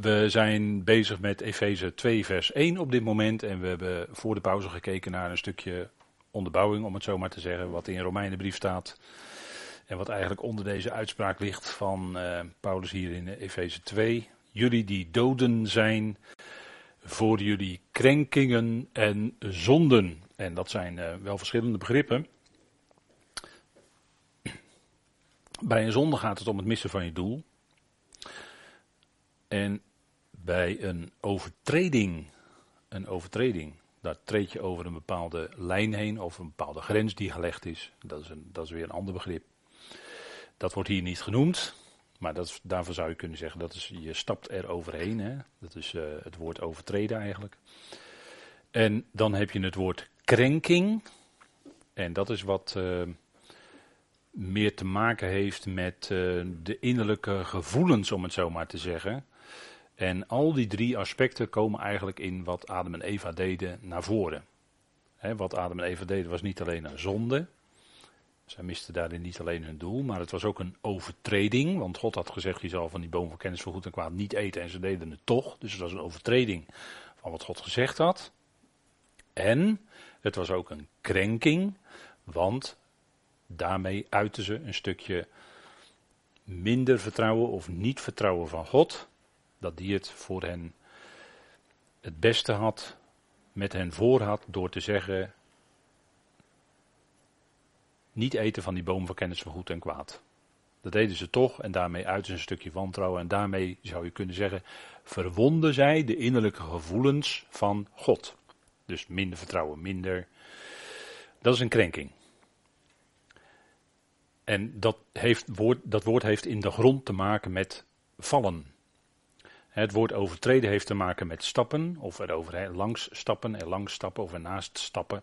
We zijn bezig met Efeze 2, vers 1 op dit moment. En we hebben voor de pauze gekeken naar een stukje onderbouwing, om het zo maar te zeggen, wat in Romeinenbrief staat. En wat eigenlijk onder deze uitspraak ligt van uh, Paulus hier in Efeze 2. Jullie die doden zijn voor jullie krenkingen en zonden. En dat zijn uh, wel verschillende begrippen. Bij een zonde gaat het om het missen van je doel. En bij een overtreding, een overtreding, daar treed je over een bepaalde lijn heen of een bepaalde grens die gelegd is. Dat is, een, dat is weer een ander begrip. Dat wordt hier niet genoemd, maar dat daarvoor zou je kunnen zeggen dat is, je stapt er overheen. Hè? Dat is uh, het woord overtreden eigenlijk. En dan heb je het woord krenking. En dat is wat uh, meer te maken heeft met uh, de innerlijke gevoelens, om het zo maar te zeggen. En al die drie aspecten komen eigenlijk in wat Adam en Eva deden naar voren. Wat Adam en Eva deden was niet alleen een zonde. Zij misten daarin niet alleen hun doel, maar het was ook een overtreding. Want God had gezegd, je zal van die boom van kennis van goed en kwaad niet eten. En ze deden het toch. Dus het was een overtreding van wat God gezegd had. En het was ook een krenking, want daarmee uiten ze een stukje minder vertrouwen of niet vertrouwen van God dat die het voor hen het beste had, met hen voor had, door te zeggen: niet eten van die boom van kennis van goed en kwaad. Dat deden ze toch en daarmee uit een stukje wantrouwen. En daarmee zou je kunnen zeggen: verwonden zij de innerlijke gevoelens van God. Dus minder vertrouwen, minder. Dat is een krenking. En dat, heeft, woord, dat woord heeft in de grond te maken met vallen. Het woord overtreden heeft te maken met stappen, of er over langs stappen, er langs stappen of ernaast stappen.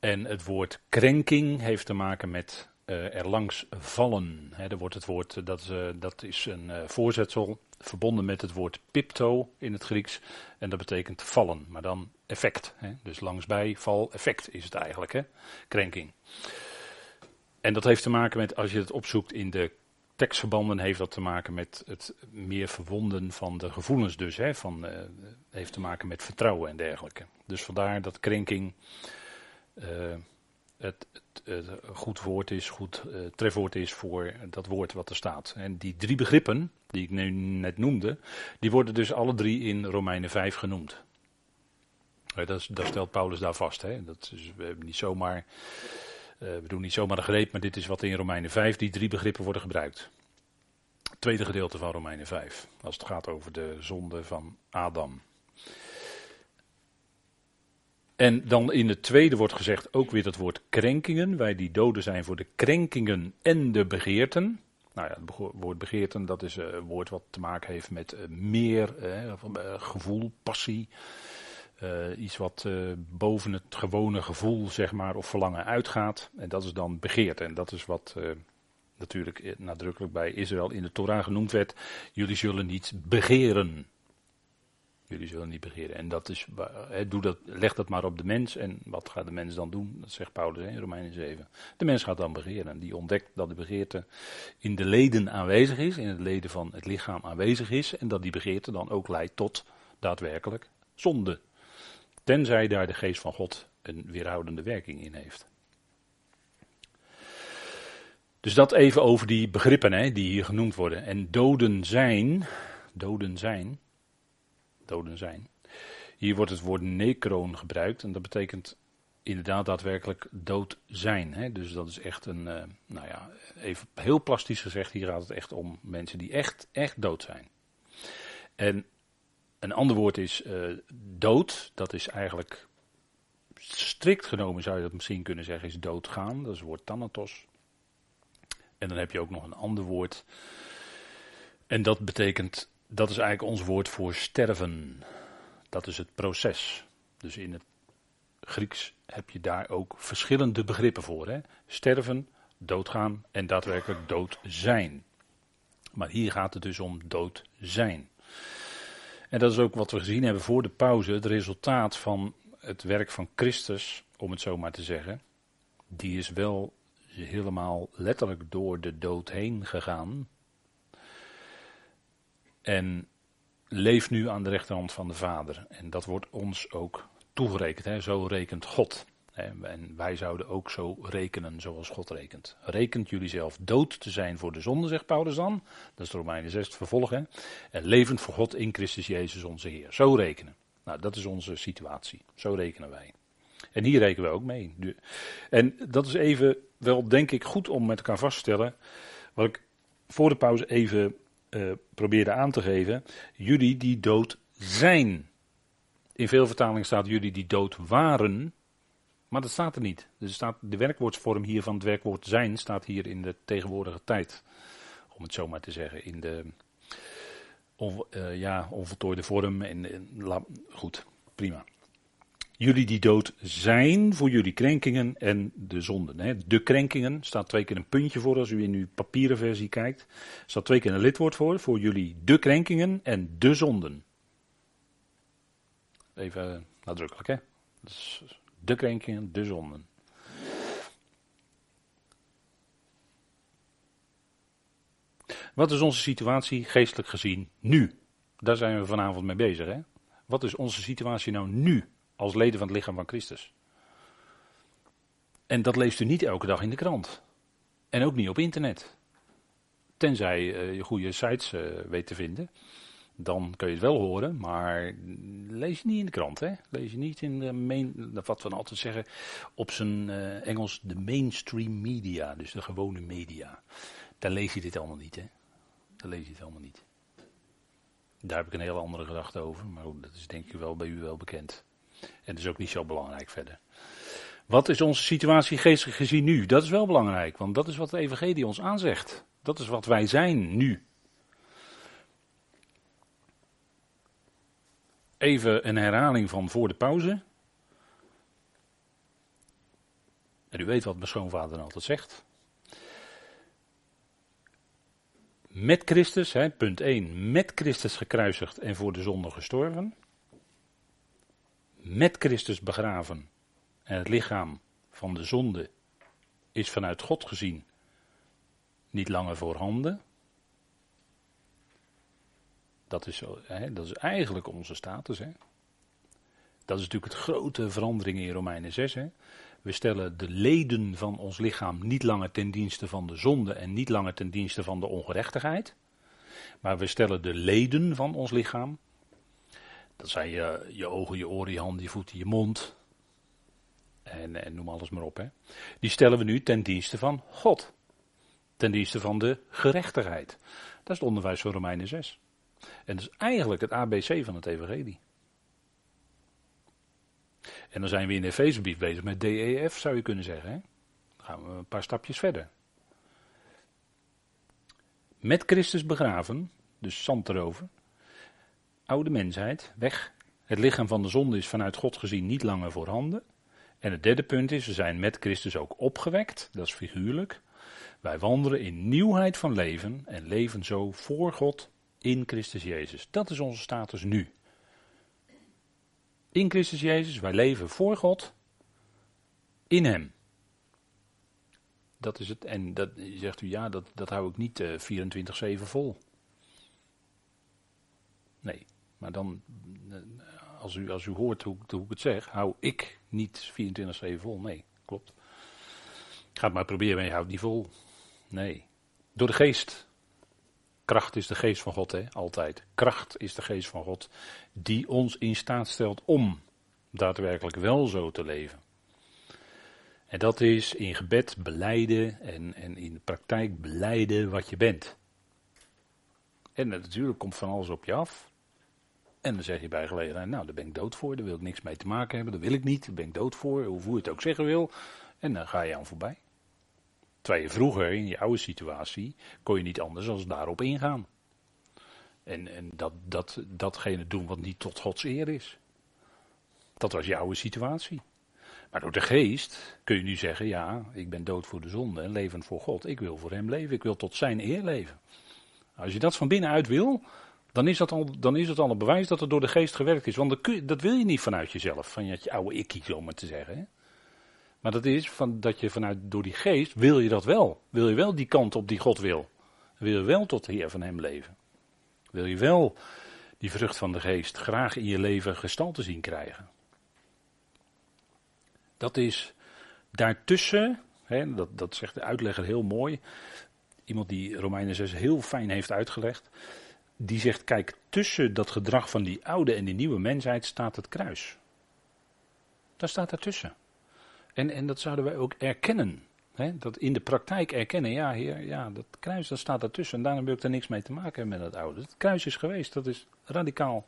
En het woord krenking heeft te maken met uh, er langs vallen. He, wordt het woord, dat is, uh, dat is een voorzetsel, verbonden met het woord pipto in het Grieks. En dat betekent vallen, maar dan effect. He. Dus langsbij, val, effect is het eigenlijk, hè? krenking. En dat heeft te maken met, als je het opzoekt in de tekstverbanden heeft dat te maken met het meer verwonden van de gevoelens dus. Hè, van, uh, heeft te maken met vertrouwen en dergelijke. Dus vandaar dat krenking uh, het, het, goed woord is, goed uh, trefwoord is voor dat woord wat er staat. En die drie begrippen, die ik nu net noemde, die worden dus alle drie in Romeinen 5 genoemd. Dat, dat stelt Paulus daar vast. Hè. Dat is, we hebben niet zomaar we doen niet zomaar de greep, maar dit is wat in Romeinen 5, die drie begrippen worden gebruikt. Tweede gedeelte van Romeinen 5, als het gaat over de zonde van Adam. En dan in het tweede wordt gezegd ook weer het woord krenkingen. Wij die doden zijn voor de krenkingen en de begeerten. Nou ja, het woord begeerten, dat is een woord wat te maken heeft met uh, meer gevoel, passie. Uh, iets wat uh, boven het gewone gevoel, zeg maar, of verlangen uitgaat. En dat is dan begeerte. En dat is wat uh, natuurlijk nadrukkelijk bij Israël in de Torah genoemd werd. Jullie zullen niet begeren. Jullie zullen niet begeren. En dat is, doe dat, leg dat maar op de mens. En wat gaat de mens dan doen? Dat zegt Paulus in Romeinen 7. De mens gaat dan begeren. Die ontdekt dat de begeerte in de leden aanwezig is. In het leden van het lichaam aanwezig is. En dat die begeerte dan ook leidt tot daadwerkelijk zonde. Tenzij daar de geest van God een weerhoudende werking in heeft. Dus dat even over die begrippen hè, die hier genoemd worden. En doden zijn, doden zijn, doden zijn. Hier wordt het woord necroon gebruikt en dat betekent inderdaad daadwerkelijk dood zijn. Hè. Dus dat is echt een, uh, nou ja, even heel plastisch gezegd, hier gaat het echt om mensen die echt, echt dood zijn. En een ander woord is uh, dood. Dat is eigenlijk strikt genomen zou je dat misschien kunnen zeggen, is doodgaan. Dat is het woord thanatos. En dan heb je ook nog een ander woord. En dat betekent, dat is eigenlijk ons woord voor sterven. Dat is het proces. Dus in het Grieks heb je daar ook verschillende begrippen voor. Hè? Sterven, doodgaan en daadwerkelijk dood zijn. Maar hier gaat het dus om dood zijn. En dat is ook wat we gezien hebben voor de pauze, het resultaat van het werk van Christus, om het zo maar te zeggen. Die is wel helemaal letterlijk door de dood heen gegaan. En leeft nu aan de rechterhand van de Vader. En dat wordt ons ook toegerekend. Hè? Zo rekent God. En wij zouden ook zo rekenen zoals God rekent. Rekent jullie zelf dood te zijn voor de zonde, zegt Paulus dan. Dat is de Romeinen 6 vervolg. En levend voor God in Christus Jezus onze Heer. Zo rekenen. Nou, dat is onze situatie. Zo rekenen wij. En hier rekenen we ook mee. En dat is even wel, denk ik, goed om met elkaar vast te stellen. Wat ik voor de pauze even uh, probeerde aan te geven. Jullie die dood zijn. In veel vertalingen staat jullie die dood waren. Maar dat staat er niet. Dus staat, de werkwoordsvorm hier van het werkwoord zijn staat hier in de tegenwoordige tijd. Om het zo maar te zeggen. In de uh, ja, onvoltooide vorm. En, goed, prima. Jullie die dood zijn voor jullie krenkingen en de zonden. Hè. De krenkingen, staat twee keer een puntje voor als u in uw papieren versie kijkt. staat twee keer een lidwoord voor, voor jullie de krenkingen en de zonden. Even nadrukkelijk hè. Dus de krenkingen, de zonden. Wat is onze situatie geestelijk gezien nu? Daar zijn we vanavond mee bezig. Hè? Wat is onze situatie nou nu als leden van het lichaam van Christus? En dat leest u niet elke dag in de krant. En ook niet op internet. Tenzij uh, je goede sites uh, weet te vinden dan kun je het wel horen, maar lees je niet in de krant, hè? Lees je niet in de main, wat we altijd zeggen, op zijn uh, Engels de mainstream media, dus de gewone media. Daar lees je dit allemaal niet, hè? Daar lees je het allemaal niet. Daar heb ik een hele andere gedachte over, maar dat is denk ik wel bij u wel bekend. En dat is ook niet zo belangrijk verder. Wat is onze situatie geestelijk gezien nu? Dat is wel belangrijk, want dat is wat de evangelie ons aanzegt. Dat is wat wij zijn nu. Even een herhaling van voor de pauze. En u weet wat mijn schoonvader altijd zegt. Met Christus, punt 1, met Christus gekruisigd en voor de zonde gestorven. Met Christus begraven. En het lichaam van de zonde is vanuit God gezien niet langer voorhanden. Dat is, hè, dat is eigenlijk onze status. Hè. Dat is natuurlijk het grote verandering in Romeinen 6. Hè. We stellen de leden van ons lichaam niet langer ten dienste van de zonde en niet langer ten dienste van de ongerechtigheid. Maar we stellen de leden van ons lichaam. Dat zijn je, je ogen, je oren, je handen, je voeten, je mond. En, en noem alles maar op. Hè. Die stellen we nu ten dienste van God. Ten dienste van de gerechtigheid. Dat is het onderwijs van Romeinen 6. En dat is eigenlijk het ABC van het evangelie. En dan zijn we in de Efezebrief bezig met DEF, zou je kunnen zeggen. Hè? Dan gaan we een paar stapjes verder. Met Christus begraven, dus zand erover. Oude mensheid, weg. Het lichaam van de zonde is vanuit God gezien niet langer voorhanden. En het derde punt is, we zijn met Christus ook opgewekt, dat is figuurlijk. Wij wandelen in nieuwheid van leven en leven zo voor God in Christus Jezus. Dat is onze status nu. In Christus Jezus, wij leven voor God, in Hem. Dat is het. En dat zegt u, ja, dat, dat hou ik niet uh, eh, 24-7 vol. Nee, maar dan, eh, als u, als u hoort hoe, hoe ik het zeg, hou ik niet 24-7 vol. Nee, klopt. Ga het maar proberen, maar je houdt niet vol. Nee. Door de geest Kracht is de geest van God, hè? altijd. Kracht is de geest van God die ons in staat stelt om daadwerkelijk wel zo te leven. En dat is in gebed beleiden en, en in de praktijk beleiden wat je bent. En natuurlijk komt van alles op je af. En dan zeg je bij gelegenheid, nou daar ben ik dood voor, daar wil ik niks mee te maken hebben, dat wil ik niet, daar ben ik dood voor, hoe je het ook zeggen wil. En dan ga je aan voorbij. Terwijl je vroeger, in je oude situatie, kon je niet anders dan daarop ingaan. En, en dat, dat, datgene doen wat niet tot Gods eer is. Dat was je oude situatie. Maar door de geest kun je nu zeggen, ja, ik ben dood voor de zonde en levend voor God. Ik wil voor hem leven, ik wil tot zijn eer leven. Als je dat van binnenuit wil, dan is, dat al, dan is het al een bewijs dat het door de geest gewerkt is. Want dat, wil je niet vanuit jezelf, van je oude ikkie, zo maar te zeggen. Hè? Maar dat is van, dat je vanuit, door die geest, wil je dat wel. Wil je wel die kant op die God wil. Wil je wel tot de Heer van Hem leven. Wil je wel die vrucht van de geest, graag in je leven gestalte zien krijgen. Dat is daartussen, hè, dat, dat zegt de uitlegger heel mooi, iemand die Romeinen 6 heel fijn heeft uitgelegd, die zegt, kijk, tussen dat gedrag van die oude en die nieuwe mensheid staat het kruis. Dat staat daartussen. En, en dat zouden wij ook erkennen. Dat in de praktijk erkennen, ja heer, ja, dat kruis dat staat daartussen. En daarom wil ik er niks mee te maken met dat oude. Het kruis is geweest, dat is radicaal.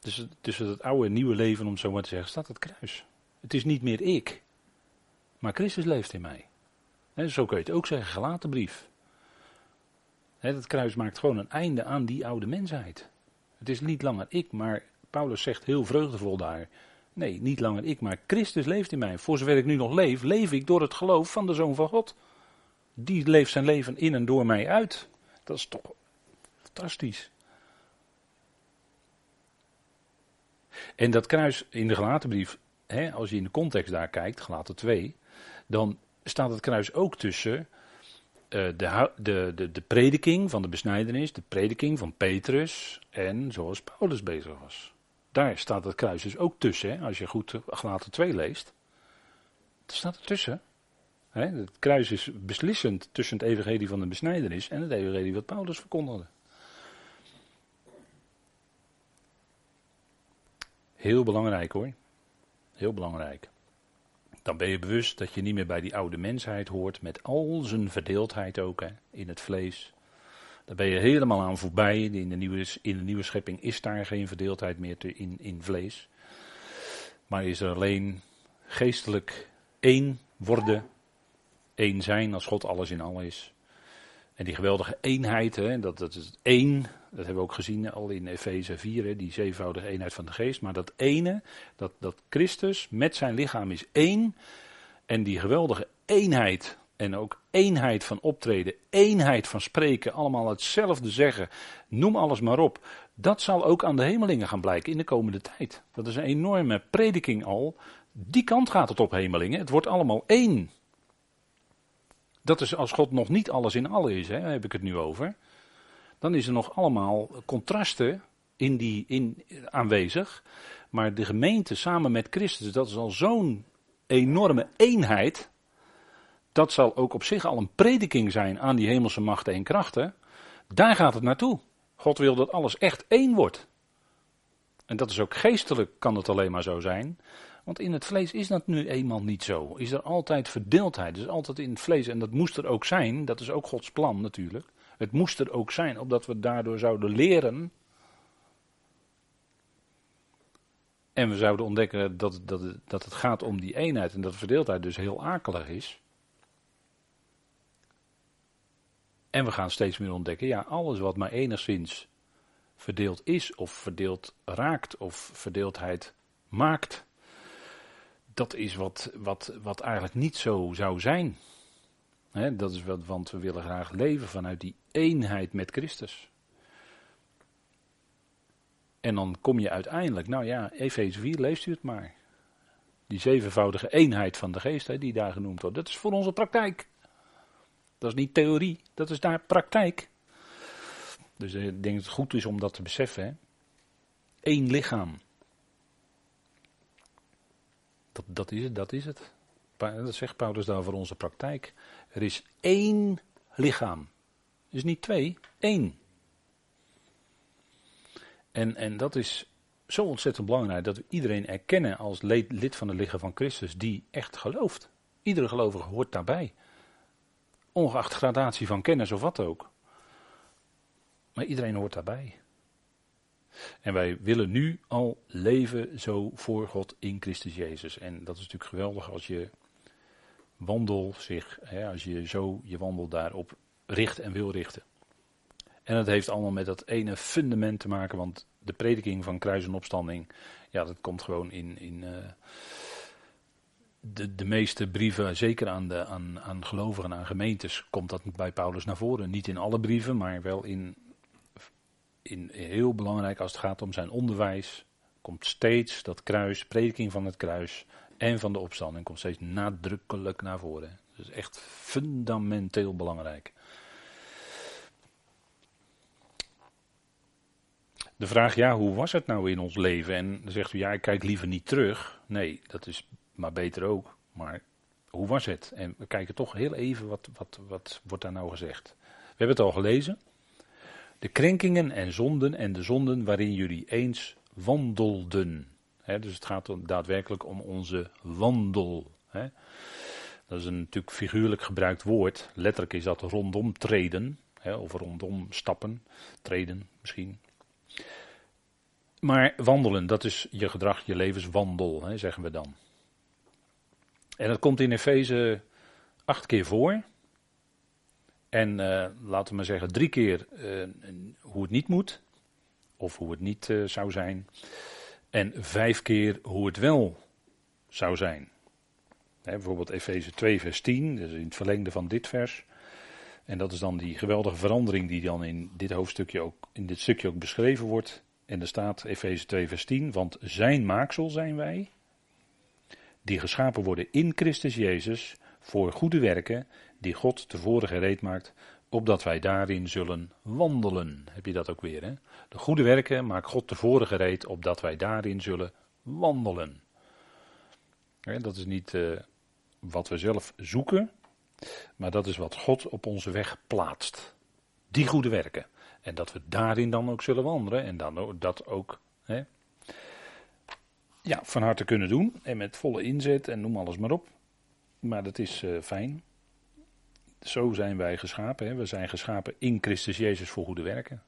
Dus tussen het oude en nieuwe leven, om zo maar te zeggen, staat het kruis. Het is niet meer ik, maar Christus leeft in mij. Zo kun je het ook zeggen, gelaten brief. het kruis maakt gewoon een einde aan die oude mensheid. Het is niet langer ik, maar Paulus zegt heel vreugdevol daar. Nee, niet langer ik, maar Christus leeft in mij. Voor zover ik nu nog leef, leef ik door het geloof van de Zoon van God. Die leeft zijn leven in en door mij uit. Dat is toch fantastisch. En dat kruis in de gelatenbrief, hè, als je in de context daar kijkt, gelaten 2, dan staat het kruis ook tussen uh, de, de, de, de prediking van de besnijdenis, de prediking van Petrus en zoals Paulus bezig was. Daar staat het kruis dus ook tussen, hè, als je goed gelaten 2 leest. Dat staat er tussen. Hè, het kruis is beslissend tussen het evangelie van de besnijdenis en het evangelie wat Paulus verkondigde. Heel belangrijk hoor. Heel belangrijk. Dan ben je bewust dat je niet meer bij die oude mensheid hoort, met al zijn verdeeldheid ook hè, in het vlees. Daar ben je helemaal aan voorbij. In de nieuwe, in de nieuwe schepping is daar geen verdeeldheid meer te, in, in vlees. Maar is er alleen geestelijk één worden, één zijn als God alles in alles is. En die geweldige eenheid, hè, dat, dat is één, dat hebben we ook gezien al in Efeze 4, hè, die zevenvoudige eenheid van de geest. Maar dat ene, dat, dat Christus met zijn lichaam is één. En die geweldige eenheid en ook eenheid van optreden, eenheid van spreken, allemaal hetzelfde zeggen, noem alles maar op. Dat zal ook aan de hemelingen gaan blijken in de komende tijd. Dat is een enorme prediking al. Die kant gaat het op hemelingen. Het wordt allemaal één. Dat is als God nog niet alles in alle is, hè, heb ik het nu over. Dan is er nog allemaal contrasten in die, in, aanwezig. Maar de gemeente samen met Christus, dat is al zo'n enorme eenheid. Dat zal ook op zich al een prediking zijn aan die hemelse machten en krachten. Daar gaat het naartoe. God wil dat alles echt één wordt. En dat is ook geestelijk, kan het alleen maar zo zijn. Want in het vlees is dat nu eenmaal niet zo. Is er altijd verdeeldheid. Dus altijd in het vlees. En dat moest er ook zijn. Dat is ook Gods plan natuurlijk. Het moest er ook zijn, opdat we daardoor zouden leren. En we zouden ontdekken dat, dat, dat het gaat om die eenheid. En dat verdeeldheid dus heel akelig is. En we gaan steeds meer ontdekken, ja, alles wat maar enigszins verdeeld is, of verdeeld raakt, of verdeeldheid maakt, dat is wat, wat, wat eigenlijk niet zo zou zijn. dat is wat, want we willen graag leven vanuit die eenheid met Christus. En dan kom je uiteindelijk, nou ja, Efeze 4, leest u het maar. Die zevenvoudige eenheid van de geest, die daar genoemd wordt, dat is voor onze praktijk. Dat is niet theorie, dat is daar praktijk. Dus ik denk dat het goed is om dat te beseffen. Hè? Eén lichaam. Dat, dat, is het, dat is het. Dat zegt Paulus daar voor onze praktijk. Er is één lichaam. Dus niet twee, één. En, en dat is zo ontzettend belangrijk dat we iedereen erkennen als lid van het lichaam van Christus die echt gelooft. Iedere gelovige hoort daarbij. Ongeacht gradatie van kennis of wat ook. Maar iedereen hoort daarbij. En wij willen nu al leven zo voor God in Christus Jezus. En dat is natuurlijk geweldig als je wandel zich, hè, als je zo je wandel daarop richt en wil richten. En dat heeft allemaal met dat ene fundament te maken, want de prediking van kruis en opstanding, ja, dat komt gewoon in, in uh, de, de meeste brieven, zeker aan, de, aan, aan gelovigen, aan gemeentes, komt dat bij Paulus naar voren. Niet in alle brieven, maar wel in, in heel belangrijk als het gaat om zijn onderwijs. Komt steeds dat kruis, prediking van het kruis en van de opstanding, komt steeds nadrukkelijk naar voren. Dat is echt fundamenteel belangrijk. De vraag, ja, hoe was het nou in ons leven? En dan zegt u, ja, ik kijk liever niet terug. Nee, dat is maar beter ook. Maar hoe was het? En we kijken toch heel even, wat, wat, wat wordt daar nou gezegd? We hebben het al gelezen. De krenkingen en zonden en de zonden waarin jullie eens wandelden. dus het gaat daadwerkelijk om onze wandel. Dat is een natuurlijk figuurlijk gebruikt woord. Letterlijk is dat rondom treden. of rondom stappen, treden misschien. Maar wandelen, dat is je gedrag, je levenswandel, zeggen we dan. En dat komt in Efeze acht keer voor. En uh, laten we maar zeggen, drie keer uh, hoe het niet moet. Of hoe het niet uh, zou zijn. En vijf keer hoe het wel zou zijn. Hè, bijvoorbeeld Efeze 2, vers 10, dus in het verlengde van dit vers. En dat is dan die geweldige verandering die dan in dit hoofdstukje ook, in dit stukje ook beschreven wordt. En er staat Efeze 2, vers 10, want zijn maaksel zijn wij, die geschapen worden in Christus Jezus voor goede werken, die God tevoren gereed maakt, opdat wij daarin zullen wandelen. Heb je dat ook weer, hè? De goede werken maakt God tevoren gereed, opdat wij daarin zullen wandelen. dat is niet uh, wat we zelf zoeken, maar dat is wat God op onze weg plaatst. Die goede werken. En dat we daarin dan ook zullen wandelen en dan dat ook hè, ja, van harte kunnen doen. En met volle inzet en noem alles maar op. Maar dat is uh, fijn. Zo zijn wij geschapen. Hè. We zijn geschapen in Christus Jezus voor goede werken.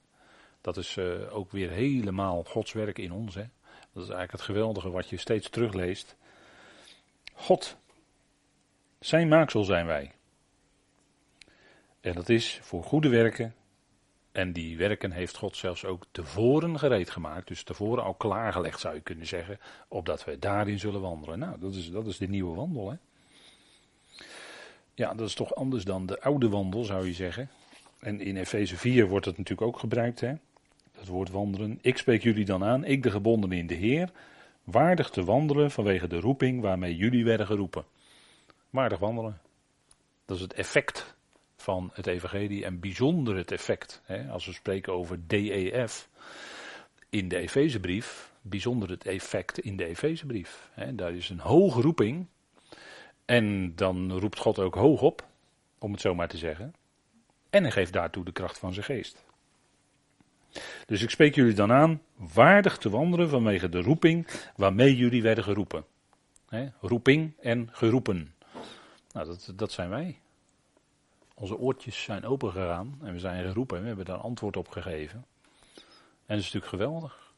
Dat is uh, ook weer helemaal Gods werk in ons. Hè. Dat is eigenlijk het geweldige wat je steeds terugleest. God, zijn maaksel zijn wij. En dat is voor goede werken en die werken heeft God zelfs ook tevoren gereed gemaakt. Dus tevoren al klaargelegd zou je kunnen zeggen. Opdat we daarin zullen wandelen. Nou, dat is, dat is de nieuwe wandel. Hè? Ja, dat is toch anders dan de oude wandel zou je zeggen. En in Efeze 4 wordt het natuurlijk ook gebruikt. Hè? Dat woord wandelen. Ik spreek jullie dan aan, ik de gebonden in de Heer. Waardig te wandelen vanwege de roeping waarmee jullie werden geroepen. Waardig wandelen. Dat is het effect van het evangelie en bijzonder het effect. Hè, als we spreken over DEF in de Efezebrief, bijzonder het effect in de Efezebrief. Daar is een hoge roeping en dan roept God ook hoog op, om het zo maar te zeggen. En hij geeft daartoe de kracht van zijn geest. Dus ik spreek jullie dan aan waardig te wandelen vanwege de roeping waarmee jullie werden geroepen. roeping en geroepen. Nou, dat, dat zijn wij. Onze oortjes zijn open gegaan en we zijn geroepen en we hebben daar antwoord op gegeven. En dat is natuurlijk geweldig.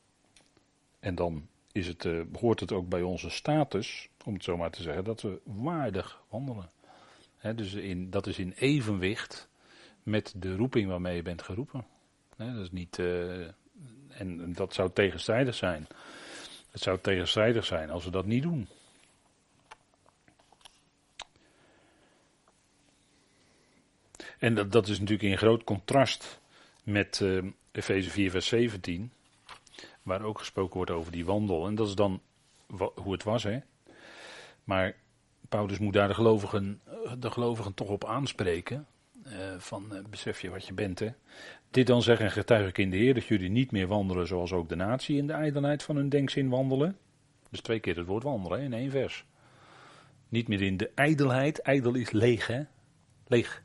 En dan is het, uh, hoort het ook bij onze status, om het zo maar te zeggen, dat we waardig wandelen. dus in, dat is in evenwicht met de roeping waarmee je bent geroepen. dat is niet, uh, en dat zou tegenstrijdig zijn. Het zou tegenstrijdig zijn als we dat niet doen. En dat, is natuurlijk in groot contrast met uh, Efeze 4, vers 17, waar ook gesproken wordt over die wandel. En dat is dan hoe het was, hè. Maar Paulus moet daar de gelovigen, de gelovigen toch op aanspreken. Uh, van besef je wat je bent, hè. Dit dan zeggen getuig ik in de Heer dat jullie niet meer wandelen zoals ook de natie in de ijdelheid van hun denkzin wandelen. Dus twee keer het woord wandelen in één vers. Niet meer in de ijdelheid. Ijdel is leeg, hè. Leeg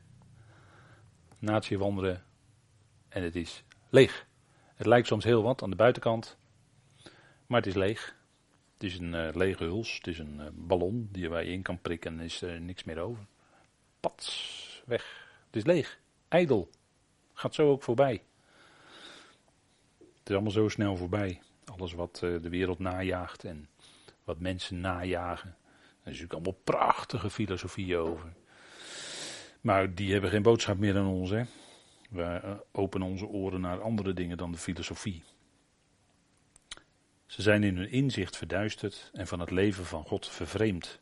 natie wandelen en het is leeg. Het lijkt soms heel wat aan de buitenkant, maar het is leeg. Het is een uh, lege huls, het is een uh, ballon die waar je in kan prikken en is er niks meer over. Pats, weg. Het is leeg, ijdel. Gaat zo ook voorbij. Het is allemaal zo snel voorbij. Alles wat uh, de wereld najaagt en wat mensen najagen. Er is natuurlijk allemaal prachtige filosofieën over. Maar die hebben geen boodschap meer dan ons. Hè? Wij eh, openen onze oren naar andere dingen dan de filosofie. Ze zijn in hun inzicht verduisterd en van het leven van God vervreemd.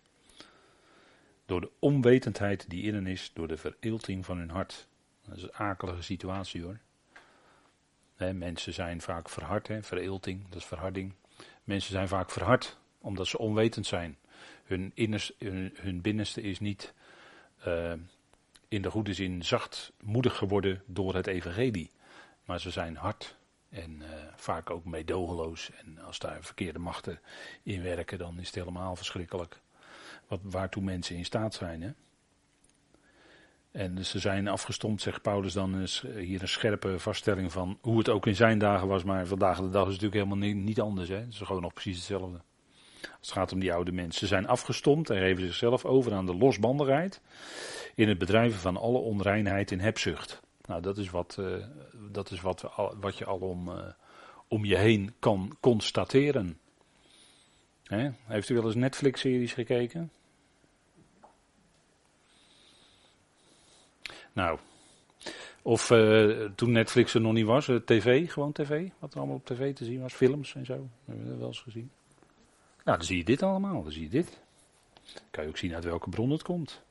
Door de onwetendheid die in hen is, door de vereelting van hun hart. Dat is een akelige situatie hoor. mensen zijn vaak verhard, hè? vereelting, dat is verharding. Mensen zijn vaak verhard omdat ze onwetend zijn. Hun, hun, binnenste is niet uh, in de goede zin zachtmoedig geworden door het evangelie. Maar ze zijn hard En uh, vaak ook meedogenloos. En als daar verkeerde machten in werken, dan is het helemaal verschrikkelijk. Wat, waartoe mensen in staat zijn. Hè? En dus ze zijn afgestompt, zegt Paulus dan is hier een scherpe vaststelling van hoe het ook in zijn dagen was. Maar vandaag de dag is het natuurlijk helemaal niet, niet anders. Hè? Het is gewoon nog precies hetzelfde. Als het gaat om die oude mensen. Ze zijn afgestompt en geven zichzelf over aan de losbandigheid. In het bedrijven van alle onreinheid en hebzucht. Nou, dat is wat, uh, dat is wat, wat je al om, uh, om je heen kan constateren. Heeft u wel eens Netflix-series gekeken? Nou, of uh, toen Netflix er nog niet was, tv, gewoon tv, wat er allemaal op tv te zien was, films en zo, hebben we wel eens gezien. Nou, dan zie je dit allemaal, dan zie je dit. Dan kan je ook zien uit welke bron het komt.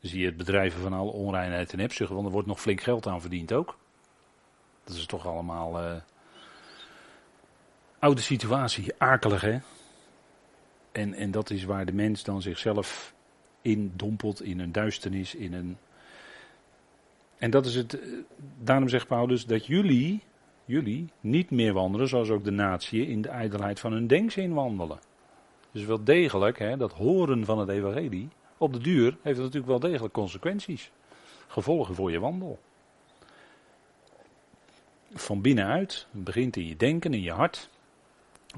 Dan zie je het bedrijven van alle onreinheid en hebzucht, want er wordt nog flink geld aan verdiend ook. Dat is toch allemaal uh, oude situatie, akelig hè. En, en dat is waar de mens dan zichzelf in dompelt, in een duisternis, in een... En dat is het, eh, daarom zegt Paulus dat jullie, jullie niet meer wandelen zoals ook de natie in de ijdelheid van hun denkzin wandelen. Dus wel degelijk, hè, dat horen van het evangelie, op de duur heeft het natuurlijk wel degelijk consequenties. Gevolgen voor je wandel. Van binnenuit, begint in je denken, in je hart,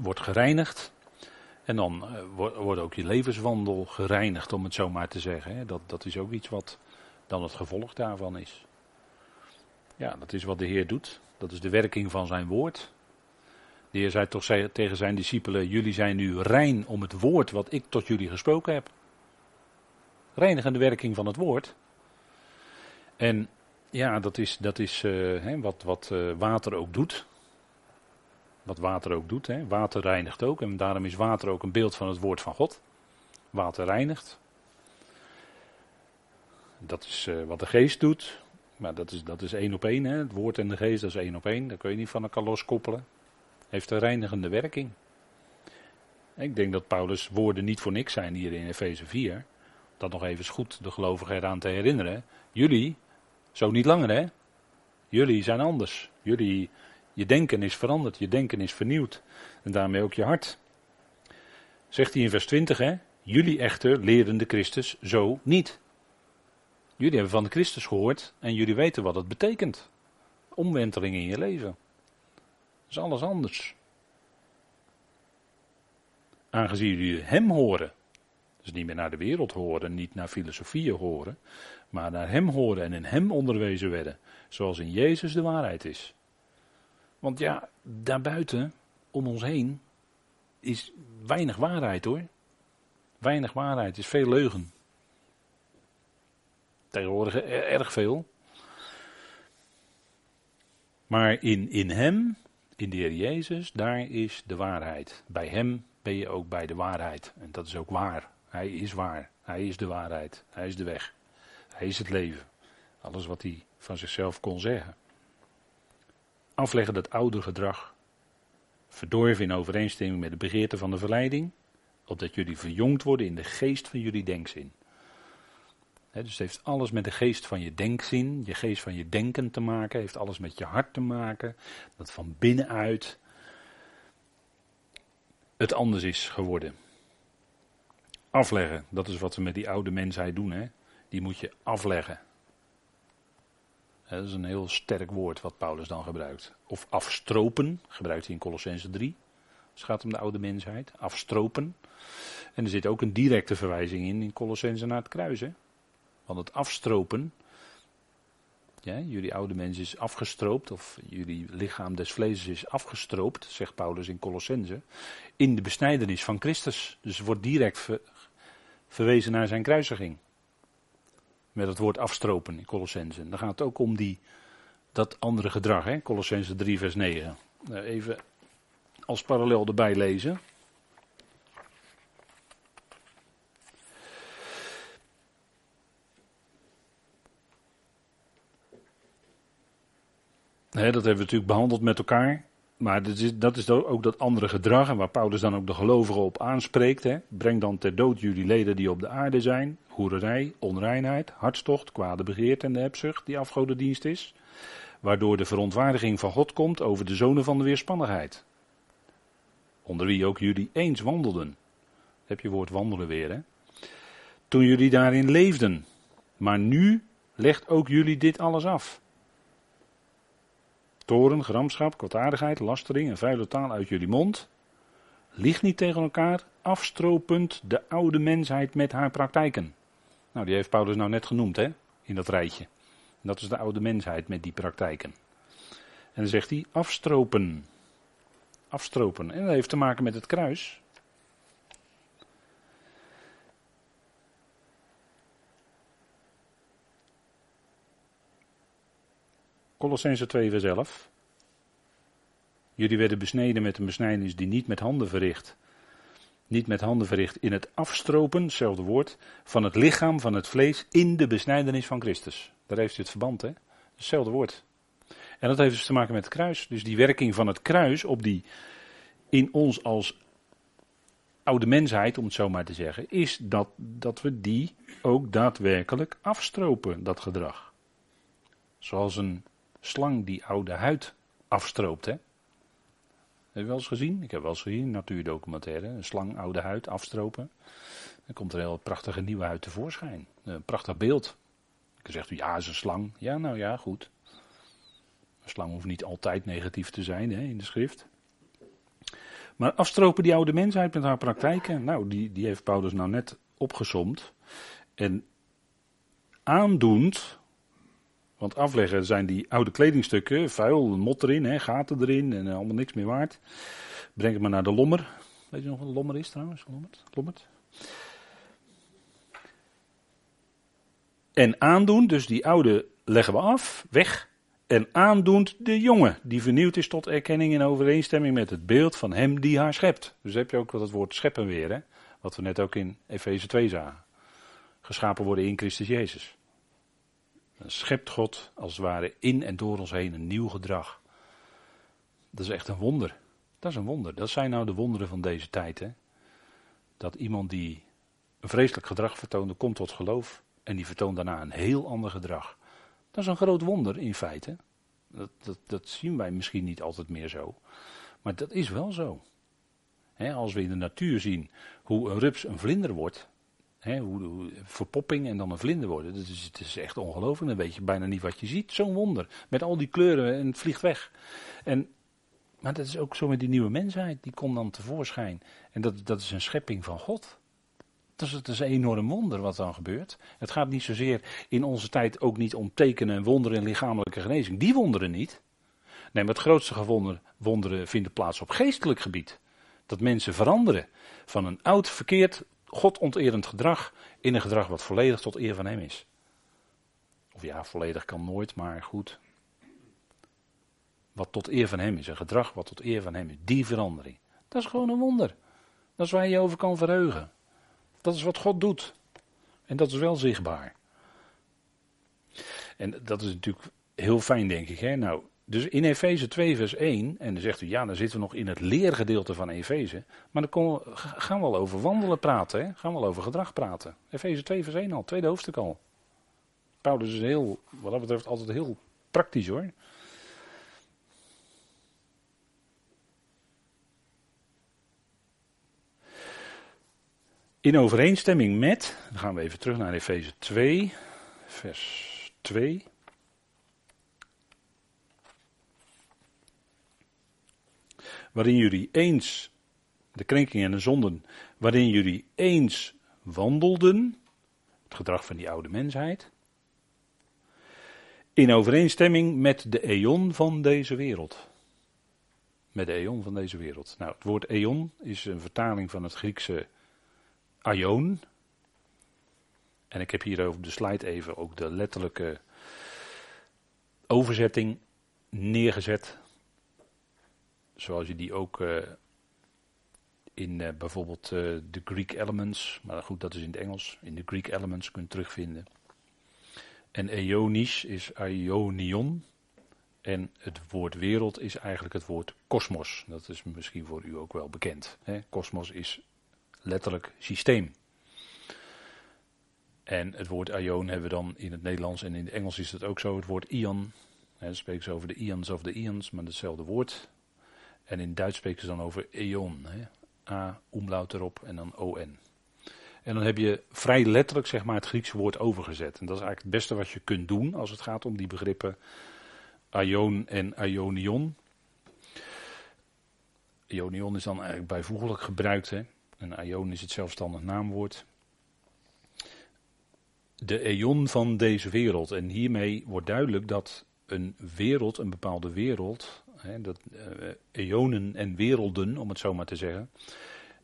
wordt gereinigd. En dan uh, wordt ook je levenswandel gereinigd, om het zo maar te zeggen. Hè. Dat, dat is ook iets wat dan het gevolg daarvan is. Ja, dat is wat de Heer doet. Dat is de werking van zijn woord. De Heer zei toch tegen zijn discipelen: Jullie zijn nu rein om het woord wat ik tot jullie gesproken heb. Reinigende werking van het woord. En ja, dat is, dat is hè, wat, wat uh, water ook doet. Wat water ook doet. Water reinigt ook. En daarom is water ook een beeld van het woord van God. Water reinigt. Dat is uh, wat de geest doet. Maar dat is, dat is één op één. Het woord en de geest, dat is één op één. Dat kun je niet van elkaar loskoppelen. Heeft een reinigende werking. Ik denk dat Paulus' woorden niet voor niks zijn hier in Efeze 4. Dat nog even goed de gelovigen eraan te herinneren. Jullie, zo niet langer hè. Jullie zijn anders. Jullie, je denken is veranderd. Je denken is vernieuwd. En daarmee ook je hart. Zegt hij in vers 20 hè. Jullie echter leren de Christus zo niet. Jullie hebben van de Christus gehoord en jullie weten wat het betekent. Omwenteling in je leven is alles anders. Aangezien jullie hem horen, dus niet meer naar de wereld horen, niet naar filosofieën horen, maar naar hem horen en in hem onderwezen werden, zoals in Jezus de waarheid is. Want ja, daarbuiten, om ons heen, is weinig waarheid hoor. Weinig waarheid, is veel leugen. Tegenwoordig erg veel. Maar in, in hem in de Heer Jezus, daar is de waarheid. Bij Hem ben je ook bij de waarheid. En dat is ook waar. Hij is waar. Hij is de waarheid. Hij is de weg. Hij is het leven. Alles wat hij van zichzelf kon zeggen. Afleggen dat oude gedrag. Verdorven in overeenstemming met de begeerte van de verleiding. Opdat jullie verjongd worden in de geest van jullie denkzin dus het heeft alles met de geest van je denkzin, je geest van je denken te maken, heeft alles met je hart te maken, dat van binnenuit het anders is geworden. Afleggen, dat is wat we met die oude mensheid doen, hè? die moet je afleggen. Dat is een heel sterk woord wat Paulus dan gebruikt. Of afstropen, gebruikt hij in Colossense 3. Als het gaat om de oude mensheid. Afstropen. En er zit ook een directe verwijzing in, in Colossense naar het kruis. Van het afstropen. Ja, jullie oude mens is afgestroopt, of jullie lichaam des vlees is afgestroopt, zegt Paulus in Colossense, in de besnijdenis van Christus. Dus wordt direct verwezen naar zijn kruisiging. Met het woord afstropen in Colossense. Dan gaat het ook om die, dat andere gedrag, hè? Colossense 3 vers 9. Nou, even als parallel erbij lezen. Dat hebben we natuurlijk behandeld met elkaar. Maar dat is, dat is ook dat andere gedrag, en waar Paulus dan ook de gelovigen op aanspreekt. Breng dan ter dood jullie leden die op de aarde zijn. Hoererij, onreinheid, hartstocht, kwade begeerte en de hebzucht, die afgodendienst is. waardoor de verontwaardiging van God komt over de zonen van de weerspannigheid. Onder wie ook jullie eens wandelden. Heb je woord wandelen weer, hè? Toen jullie daarin leefden. Maar nu legt ook jullie dit alles af. Toren, gramschap, kwaadaardigheid, lastering en vuile taal uit jullie mond. Ligt niet tegen elkaar, afstropend de oude mensheid met haar praktijken. Nou, die heeft Paulus nou net genoemd, hè, in dat rijtje. dat is de oude mensheid met die praktijken. En dan zegt hij afstropen. Afstropen. En dat heeft te maken met het kruis. Colossense 2 vers 11. Jullie werden besneden met een besnijdenis die niet met handen verricht. Niet met handen verricht in het afstropen, hetzelfde woord, van het lichaam, van het vlees, in de besnijdenis van Christus. Daar heeft u het verband, hè? Hetzelfde woord. En dat heeft dus te maken met het kruis. Dus die werking van het kruis op die, in ons als oude mensheid, om het zo maar te zeggen, is dat, dat we die ook daadwerkelijk afstropen, dat gedrag. Zoals een slang die oude huid afstroopt, hè? Heb je wel eens gezien? Ik heb wel eens gezien, natuurdocumentaire. Een slang, oude huid, afstropen. Dan komt er een heel prachtige nieuwe huid tevoorschijn. Een prachtig beeld. Je zegt u, ja, is een slang. Ja, nou ja, goed. Een slang hoeft niet altijd negatief te zijn hè, in de schrift. Maar afstropen die oude mensheid met haar praktijken, nou, die, die heeft Paulus nou net opgesomd. En aandoend, want afleggen zijn die oude kledingstukken, vuil, mot erin, hè, gaten erin en allemaal niks meer waard. Breng het maar naar de lommer. Weet je nog wat een lommer is trouwens? Lommert? Lommert? En aandoen, dus die oude leggen we af, weg. En aandoend de jonge, die vernieuwd is tot erkenning in overeenstemming met het beeld van hem die haar schept. Dus heb je ook het woord scheppen weer, hè? wat we net ook in Efeze 2 zagen. Geschapen worden in Christus Jezus. Dan schept God als het ware in en door ons heen een nieuw gedrag. Dat is echt een wonder. Dat is een wonder. Dat zijn nou de wonderen van deze tijd. Hè? Dat iemand die een vreselijk gedrag vertoonde, komt tot geloof. En die vertoont daarna een heel ander gedrag. Dat is een groot wonder in feite. Dat, dat, dat zien wij misschien niet altijd meer zo. Maar dat is wel zo. als we in de natuur zien hoe een rups een vlinder wordt, hoe, verpopping en dan een vlinder worden. Dat is, het is echt ongelooflijk. Dan weet je bijna niet wat je ziet. Zo'n wonder. Met al die kleuren en het vliegt weg. En, maar dat is ook zo met die nieuwe mensheid. Die komt dan tevoorschijn. En dat, dat is een schepping van God. Dat is een enorm wonder wat dan gebeurt. Het gaat niet zozeer in onze tijd ook niet om tekenen en wonderen en lichamelijke genezing. Die wonderen niet. Nee, maar het grootste gewonder, wonderen vinden plaats op geestelijk gebied. Dat mensen veranderen van een oud, verkeerd, godonterend gedrag in een gedrag wat volledig tot eer van hem is. Of ja, volledig kan nooit, maar goed. Wat tot eer van hem is, een gedrag wat tot eer van hem is, die verandering. Dat is gewoon een wonder. Dat is waar je je over kan verheugen. Dat is wat God doet. En dat is wel zichtbaar. En dat is natuurlijk heel fijn, denk ik. Hè? Nou, dus in Efeze 2, vers 1, en dan zegt u, ja, dan zitten we nog in het leergedeelte van Efeze. Maar dan gaan we al over wandelen praten, gaan we al over gedrag praten. Efeze 2, vers 1 al, tweede hoofdstuk al. Paulus is heel, wat dat betreft, altijd heel praktisch hoor. In overeenstemming met, dan gaan we even terug naar Efeze 2, vers 2. Waarin jullie eens, de krenkingen en de zonden, waarin jullie eens wandelden, het gedrag van die oude mensheid, in overeenstemming met de eon van deze wereld. Met de eon van deze wereld. Nou, het woord eon is een vertaling van het Griekse aion. En ik heb hier over de slide even ook de letterlijke overzetting neergezet zoals je die ook uh, in uh, bijvoorbeeld uh, de Greek Elements, maar goed, dat is in het Engels, in de Greek Elements kunt terugvinden. En eonisch is aionion. En het woord wereld is eigenlijk het woord kosmos. Dat is misschien voor u ook wel bekend. Kosmos is letterlijk systeem. En het woord aion hebben we dan in het Nederlands en in het Engels is het ook zo, het woord ion. dan spreken ze over de ions of de ions, maar hetzelfde woord. En in Duits spreken ze dan over eon. Hè? A, umlaut erop en dan on. En dan heb je vrij letterlijk zeg maar, het Griekse woord overgezet. En dat is eigenlijk het beste wat je kunt doen als het gaat om die begrippen aion en aionion. Ionion is dan eigenlijk bijvoeglijk gebruikt. Hè? En aion is het zelfstandig naamwoord. De eon van deze wereld. En hiermee wordt duidelijk dat een wereld, een bepaalde wereld, dat, uh, eonen en werelden, om het zo maar te zeggen,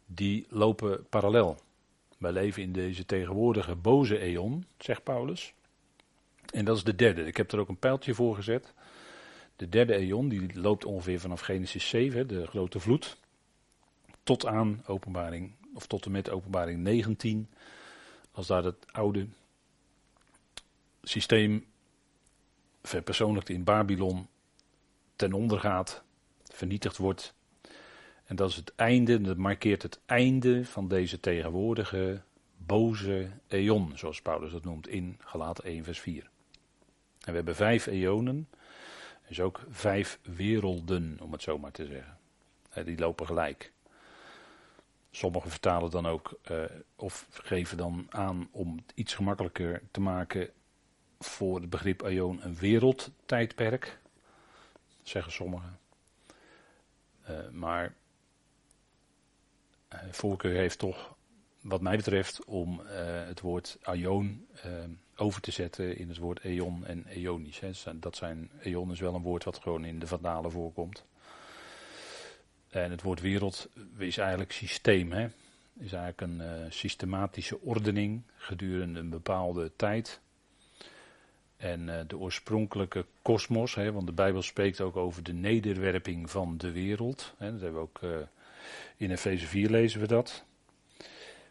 die lopen parallel. Wij leven in deze tegenwoordige boze eon, zegt Paulus. En dat is de derde. Ik heb er ook een pijltje voor gezet. De derde eon, die loopt ongeveer vanaf Genesis 7, de grote vloed, tot aan openbaring, of tot en met openbaring 19. Als daar het oude systeem verpersoonlijkt in Babylon ten onder gaat, vernietigd wordt. En dat is het einde, dat markeert het einde van deze tegenwoordige boze eon, zoals Paulus dat noemt in Galaten 1 vers 4. En we hebben vijf eonen, dus ook vijf werelden, om het zo maar te zeggen. Die lopen gelijk. Sommigen vertalen dan ook, uh, of geven dan aan om het iets gemakkelijker te maken voor het begrip Aion een wereldtijdperk, zeggen sommigen. Uh, maar uh, voorkeur heeft toch, wat mij betreft, om uh, het woord Aion over te zetten in het woord eon en eonisch. Hè. Dat zijn, eon is wel een woord wat gewoon in de vandalen voorkomt. En het woord wereld is eigenlijk systeem. Hè. Is eigenlijk een systematische ordening gedurende een bepaalde tijd. En uh, de oorspronkelijke kosmos, want de Bijbel spreekt ook over de nederwerping van de wereld. Hè, dat hebben we ook uh, in Efeze 4 lezen we dat.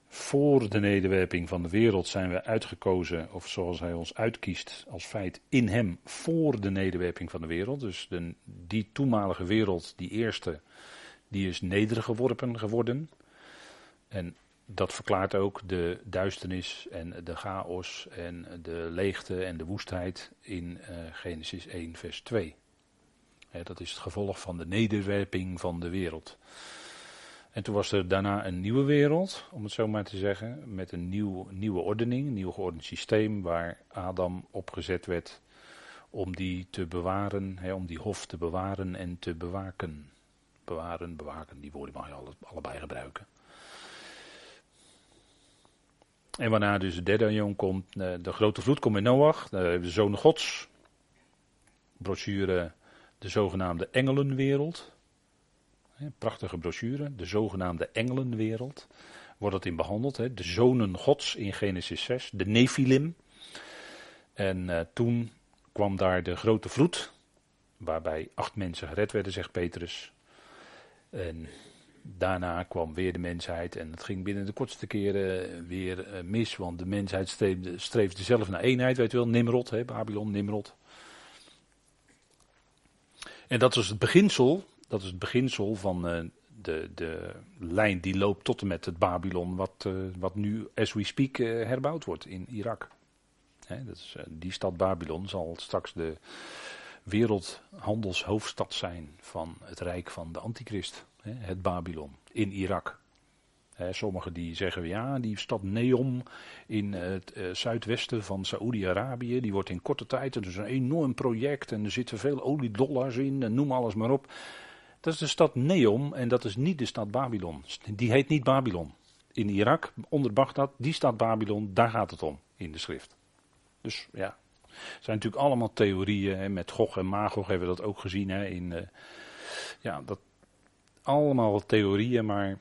Voor de nederwerping van de wereld zijn we uitgekozen, of zoals hij ons uitkiest als feit, in hem voor de nederwerping van de wereld. Dus de, die toenmalige wereld, die eerste, die is nedergeworpen geworden. En dat verklaart ook de duisternis en de chaos en de leegte en de woestheid in uh, Genesis 1, vers 2. dat is het gevolg van de nederwerping van de wereld. En toen was er daarna een nieuwe wereld, om het zo maar te zeggen, met een nieuw, nieuwe ordening, een nieuw geordend systeem waar Adam opgezet werd om die te bewaren, om die hof te bewaren en te bewaken. Bewaren, bewaken, die woorden mag je allebei gebruiken. En waarna dus de derde jong komt, eh, de grote vloed komt in Noach, de zoon gods. Brochure, de zogenaamde engelenwereld. Prachtige brochure, de zogenaamde engelenwereld. Wordt het in behandeld, de zonen gods in Genesis 6, de Nephilim. En toen kwam daar de grote vloed, waarbij acht mensen gered werden, zegt Petrus. En daarna kwam weer de mensheid en het ging binnen de kortste keren weer uh, mis, want de mensheid streefde, zelf naar eenheid, weet je wel, Nimrod, hè, Babylon, Nimrod. En dat is het beginsel, dat is het beginsel van uh, de, de lijn die loopt tot en met het Babylon, wat, uh, wat nu, as we speak, herbouwd wordt in Irak. Hè, dat is, die stad Babylon zal straks de wereldhandelshoofdstad zijn van het rijk van de antichrist het Babylon in Irak. sommigen die zeggen, ja, die stad Neom in het uh, zuidwesten van Saoedi-Arabië, die wordt in korte tijd, het is een enorm project en er zitten veel oliedollars in, en noem alles maar op. Dat is de stad Neom en dat is niet de stad Babylon. Die heet niet Babylon. In Irak, onder Bagdad, die stad Babylon, daar gaat het om in de schrift. Dus ja, het zijn natuurlijk allemaal theorieën. Hè. Met Gog en Magog hebben we dat ook gezien. Hè, in, uh, ja, dat, allemaal theorieën, maar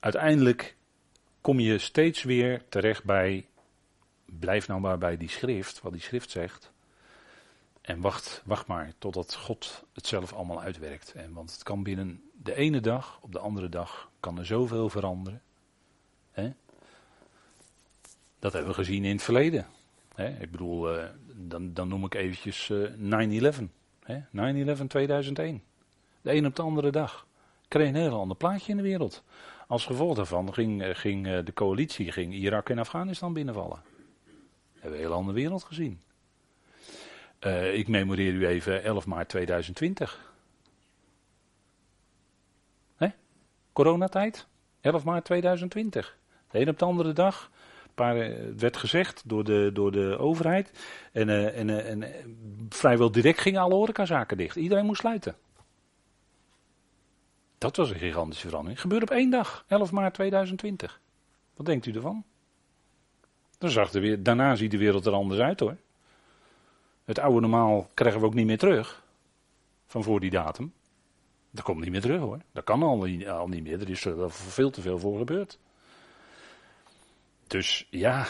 uiteindelijk kom je steeds weer terecht bij, blijf nou maar bij die schrift, wat die schrift zegt. En wacht, wacht maar totdat God het zelf allemaal uitwerkt. En, want het kan binnen de ene dag, op de andere dag, kan er zoveel veranderen. Dat hebben we gezien in het verleden. Ik bedoel, eh, dan, dan noem ik eventjes 9-11. Eh, 9-11 2001. De een op de andere dag. Kreeg een heel ander plaatje in de wereld. Als gevolg daarvan ging, eh, ging eh, de coalitie ging Irak en Afghanistan binnenvallen. Hebben we een hele andere wereld gezien. Uh, ik memoreer u even 11 maart 2020. Hè? Coronatijd? 11 maart 2020. De een op de andere dag. Paar, het werd gezegd door de, door de overheid. En, uh, en, en vrijwel direct gingen alle horecazaken dicht. Iedereen moest sluiten. Dat was een gigantische verandering. Gebeurde op één dag, 11 maart 2020. Wat denkt u ervan? Dan zag weer, daarna ziet de wereld er anders uit hoor. Het oude normaal krijgen we ook niet meer terug. Van voor die datum. Dat komt niet meer terug hoor. Dat kan al, al niet meer. Er is er veel te veel voor gebeurd. Dus ja.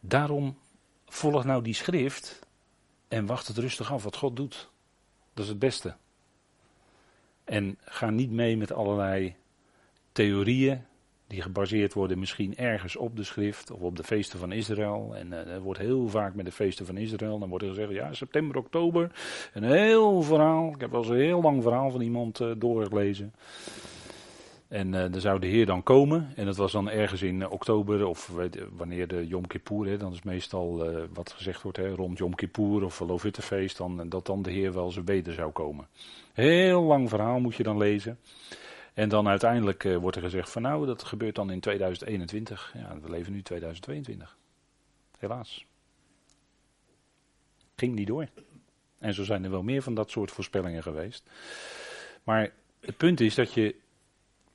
Daarom volg nou die schrift. En wacht het rustig af wat God doet. Dat is het beste. En ga niet mee met allerlei theorieën die gebaseerd worden misschien ergens op de schrift of op de feesten van Israël. En uh, er wordt heel vaak met de feesten van Israël, dan wordt er gezegd, ja, september, oktober. Een heel verhaal, ik heb wel eens een heel lang verhaal van iemand uh, doorgelezen. En uh, er zou de Heer dan komen, en dat was dan ergens in oktober, of weet, wanneer de Yom Kippur, hè, dan is meestal wat gezegd wordt, hè, rond Yom Kippur of Lovittefeest, dan, dat dan de Heer wel zijn weder zou komen. Heel lang verhaal moet je dan lezen. En dan uiteindelijk wordt er gezegd van nou, dat gebeurt dan in 2021. Ja, we leven nu 2022. Helaas. Ging niet door. En zo zijn er wel meer van dat soort voorspellingen geweest. Maar het punt is dat je,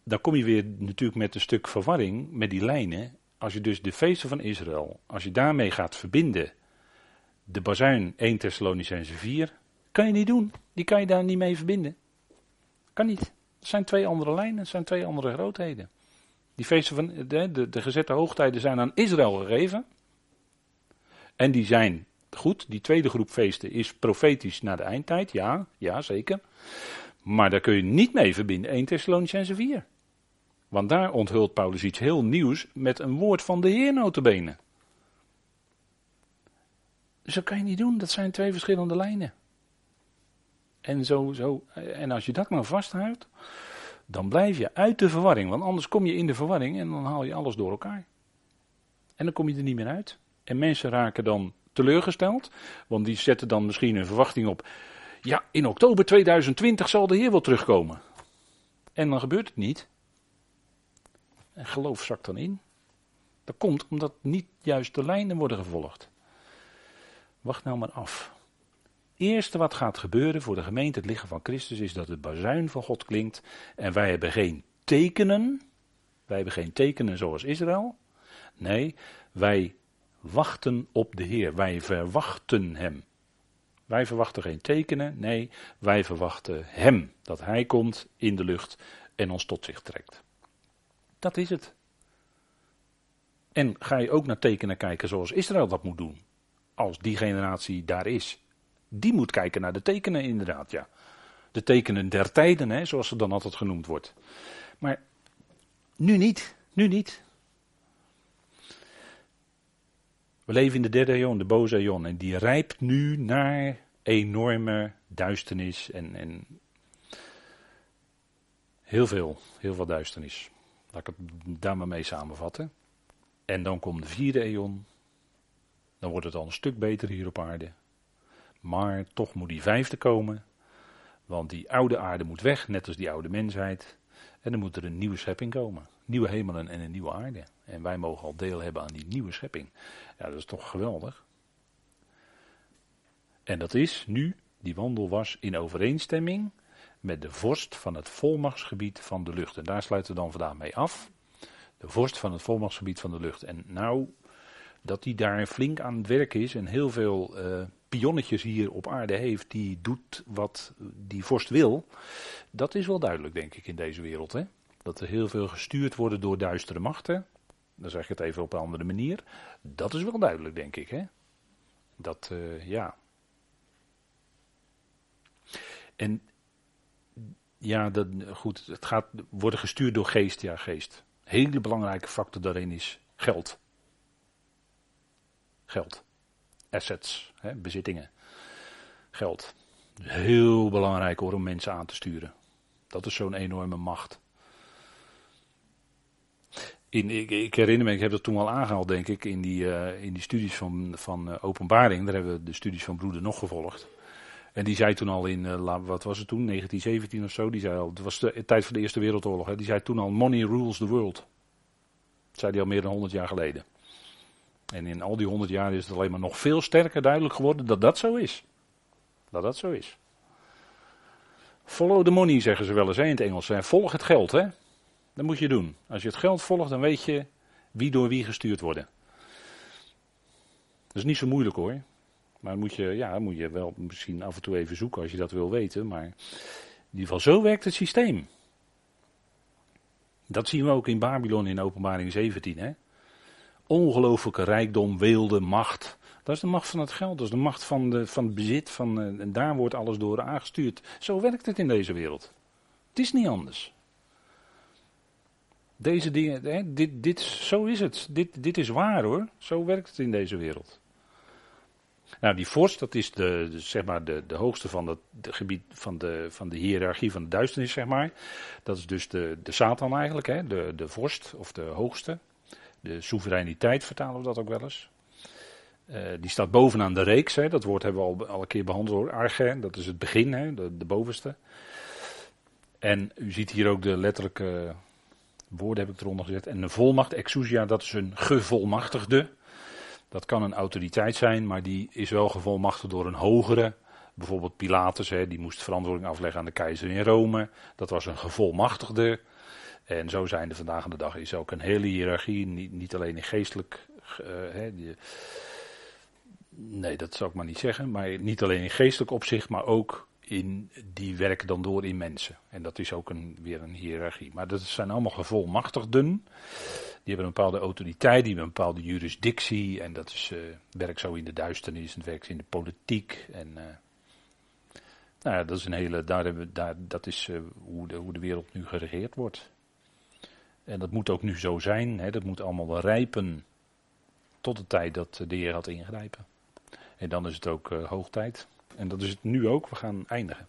dan kom je weer natuurlijk met een stuk verwarring met die lijnen. Als je dus de feesten van Israël, als je daarmee gaat verbinden, de bazuin 1 Thessalonicense 4, kan je niet doen. Die kan je daar niet mee verbinden. Kan niet. Het zijn twee andere lijnen, het zijn twee andere grootheden. Die feesten van de, de, de gezette hoogtijden zijn aan Israël gegeven. En die zijn goed. Die tweede groep feesten is profetisch naar de eindtijd. Ja, ja, zeker. Maar daar kun je niet mee verbinden 1 Thessalonicense 4. Want daar onthult Paulus iets heel nieuws met een woord van de Heer notabene. Dat kan je niet doen, dat zijn twee verschillende lijnen. En, zo, zo, en als je dat nou vasthoudt, dan blijf je uit de verwarring. Want anders kom je in de verwarring en dan haal je alles door elkaar. En dan kom je er niet meer uit. En mensen raken dan teleurgesteld, want die zetten dan misschien een verwachting op. Ja, in oktober 2020 zal de Heer wel terugkomen. En dan gebeurt het niet. En geloof zakt dan in. Dat komt omdat niet juist de lijnen worden gevolgd. Wacht nou maar af eerste wat gaat gebeuren voor de gemeente, het lichaam van Christus, is dat het bazuin van God klinkt. En wij hebben geen tekenen. Wij hebben geen tekenen zoals Israël. Nee, wij wachten op de Heer. Wij verwachten Hem. Wij verwachten geen tekenen. Nee, wij verwachten Hem. Dat Hij komt in de lucht en ons tot zich trekt. Dat is het. En ga je ook naar tekenen kijken zoals Israël dat moet doen. Als die generatie daar is die moet kijken naar de tekenen inderdaad, ja. De tekenen der tijden, hè, zoals ze dan altijd genoemd wordt. Maar nu niet, nu niet. We leven in de derde eeuw, de boze eeuw, en die rijpt nu naar enorme duisternis en, en heel veel, heel veel duisternis. Laat ik het daar maar mee samenvatten. En dan komt de vierde eeuw. Dan wordt het al een stuk beter hier op aarde. Maar toch moet die vijfde komen. Want die oude aarde moet weg, net als die oude mensheid. En dan moet er een nieuwe schepping komen. Nieuwe hemelen en een nieuwe aarde. En wij mogen al deel hebben aan die nieuwe schepping. Ja, dat is toch geweldig. En dat is nu, die wandel was in overeenstemming met de vorst van het volmachtsgebied van de lucht. En daar sluiten we dan vandaag mee af. De vorst van het volmachtsgebied van de lucht. En nou, dat hij daar flink aan het werk is en heel veel uh, pionnetjes hier op aarde heeft die doet wat die vorst wil, dat is wel duidelijk denk ik in deze wereld. Hè? Dat er heel veel gestuurd worden door duistere machten, dan zeg ik het even op een andere manier, dat is wel duidelijk denk ik. Hè? Dat, uh, ja. En ja, dat, goed, het gaat worden gestuurd door geest, ja geest. Hele belangrijke factor daarin is geld. Geld assets, hè, bezittingen, geld. Heel belangrijk hoor om mensen aan te sturen. Dat is zo'n enorme macht. in, ik, herinner me, ik heb dat toen al aangehaald, denk ik, in die, uh, in die studies van, van uh, openbaring. Daar hebben we de studies van Broeder nog gevolgd. En die zei toen al in, uh, wat was het toen, 1917 of zo, die zei al, het was de tijd van de Eerste Wereldoorlog, hè, die zei toen al, money rules the world. Dat zei hij al meer dan 100 jaar geleden. En in al die 100 jaar is het alleen maar nog veel sterker duidelijk geworden dat dat zo is. Dat dat zo is. Follow the money, zeggen ze wel eens in het Engels. Volg het geld, hè. Dat moet je doen. Als je het geld volgt, dan weet je wie door wie gestuurd worden. Dat is niet zo moeilijk hoor. Maar moet je, ja, moet je wel misschien af en toe even zoeken als je dat wil weten. Maar in ieder geval, zo werkt het systeem. Dat zien we ook in Babylon in openbaring 17. Hè? Ongelooflijke rijkdom, weelde, macht. Dat is de macht van het geld, dat is de macht van, de, van het bezit. Van, eh, en daar wordt alles door aangestuurd. Zo werkt het in deze wereld. Het is niet anders. Deze dingen, hè, dit, dit, zo is het. Dit, dit is waar hoor. Zo werkt het in deze wereld. Nou, die vorst, dat is de, zeg maar de, de hoogste van het gebied van de, van de hiërarchie van de duisternis, zeg maar. Dat is dus de, de Satan eigenlijk, hè, de, de vorst of de hoogste. De soevereiniteit vertalen we dat ook wel eens. Uh, die staat bovenaan de reeks, hè, dat woord hebben we al, al een keer behandeld hoor. Dat is het begin, hè, de, de bovenste. En u ziet hier ook de letterlijke woorden heb ik eronder gezet. En een volmacht, exousia, dat is een gevolmachtigde. Dat kan een autoriteit zijn, maar die is wel gevolmachtigd door een hogere. Bijvoorbeeld Pilatus, hè, die moest verantwoording afleggen aan de keizer in Rome. Dat was een gevolmachtigde. En zo zijn er vandaag de dag is ook een hele hiërarchie, niet, niet alleen in geestelijk. Uh, hè, die, nee, dat zou ik maar niet zeggen. Maar niet alleen in geestelijk opzicht, maar ook in, die werken dan door in mensen. En dat is ook een, weer een hiërarchie. Maar dat zijn allemaal gevolmachtigden. Die hebben een bepaalde autoriteit, die hebben een bepaalde jurisdictie. En dat is, uh, werkt zo in de duisternis, het werkt in de politiek. En uh, nou ja, dat is een hele, daar hebben, daar, dat is uh, hoe, de, hoe de wereld nu geregeerd wordt. En dat moet ook nu zo zijn. Hè, dat moet allemaal rijpen tot de tijd dat de Heer had ingrijpen. En dan is het ook hoog tijd. En dat is het nu ook. We gaan eindigen.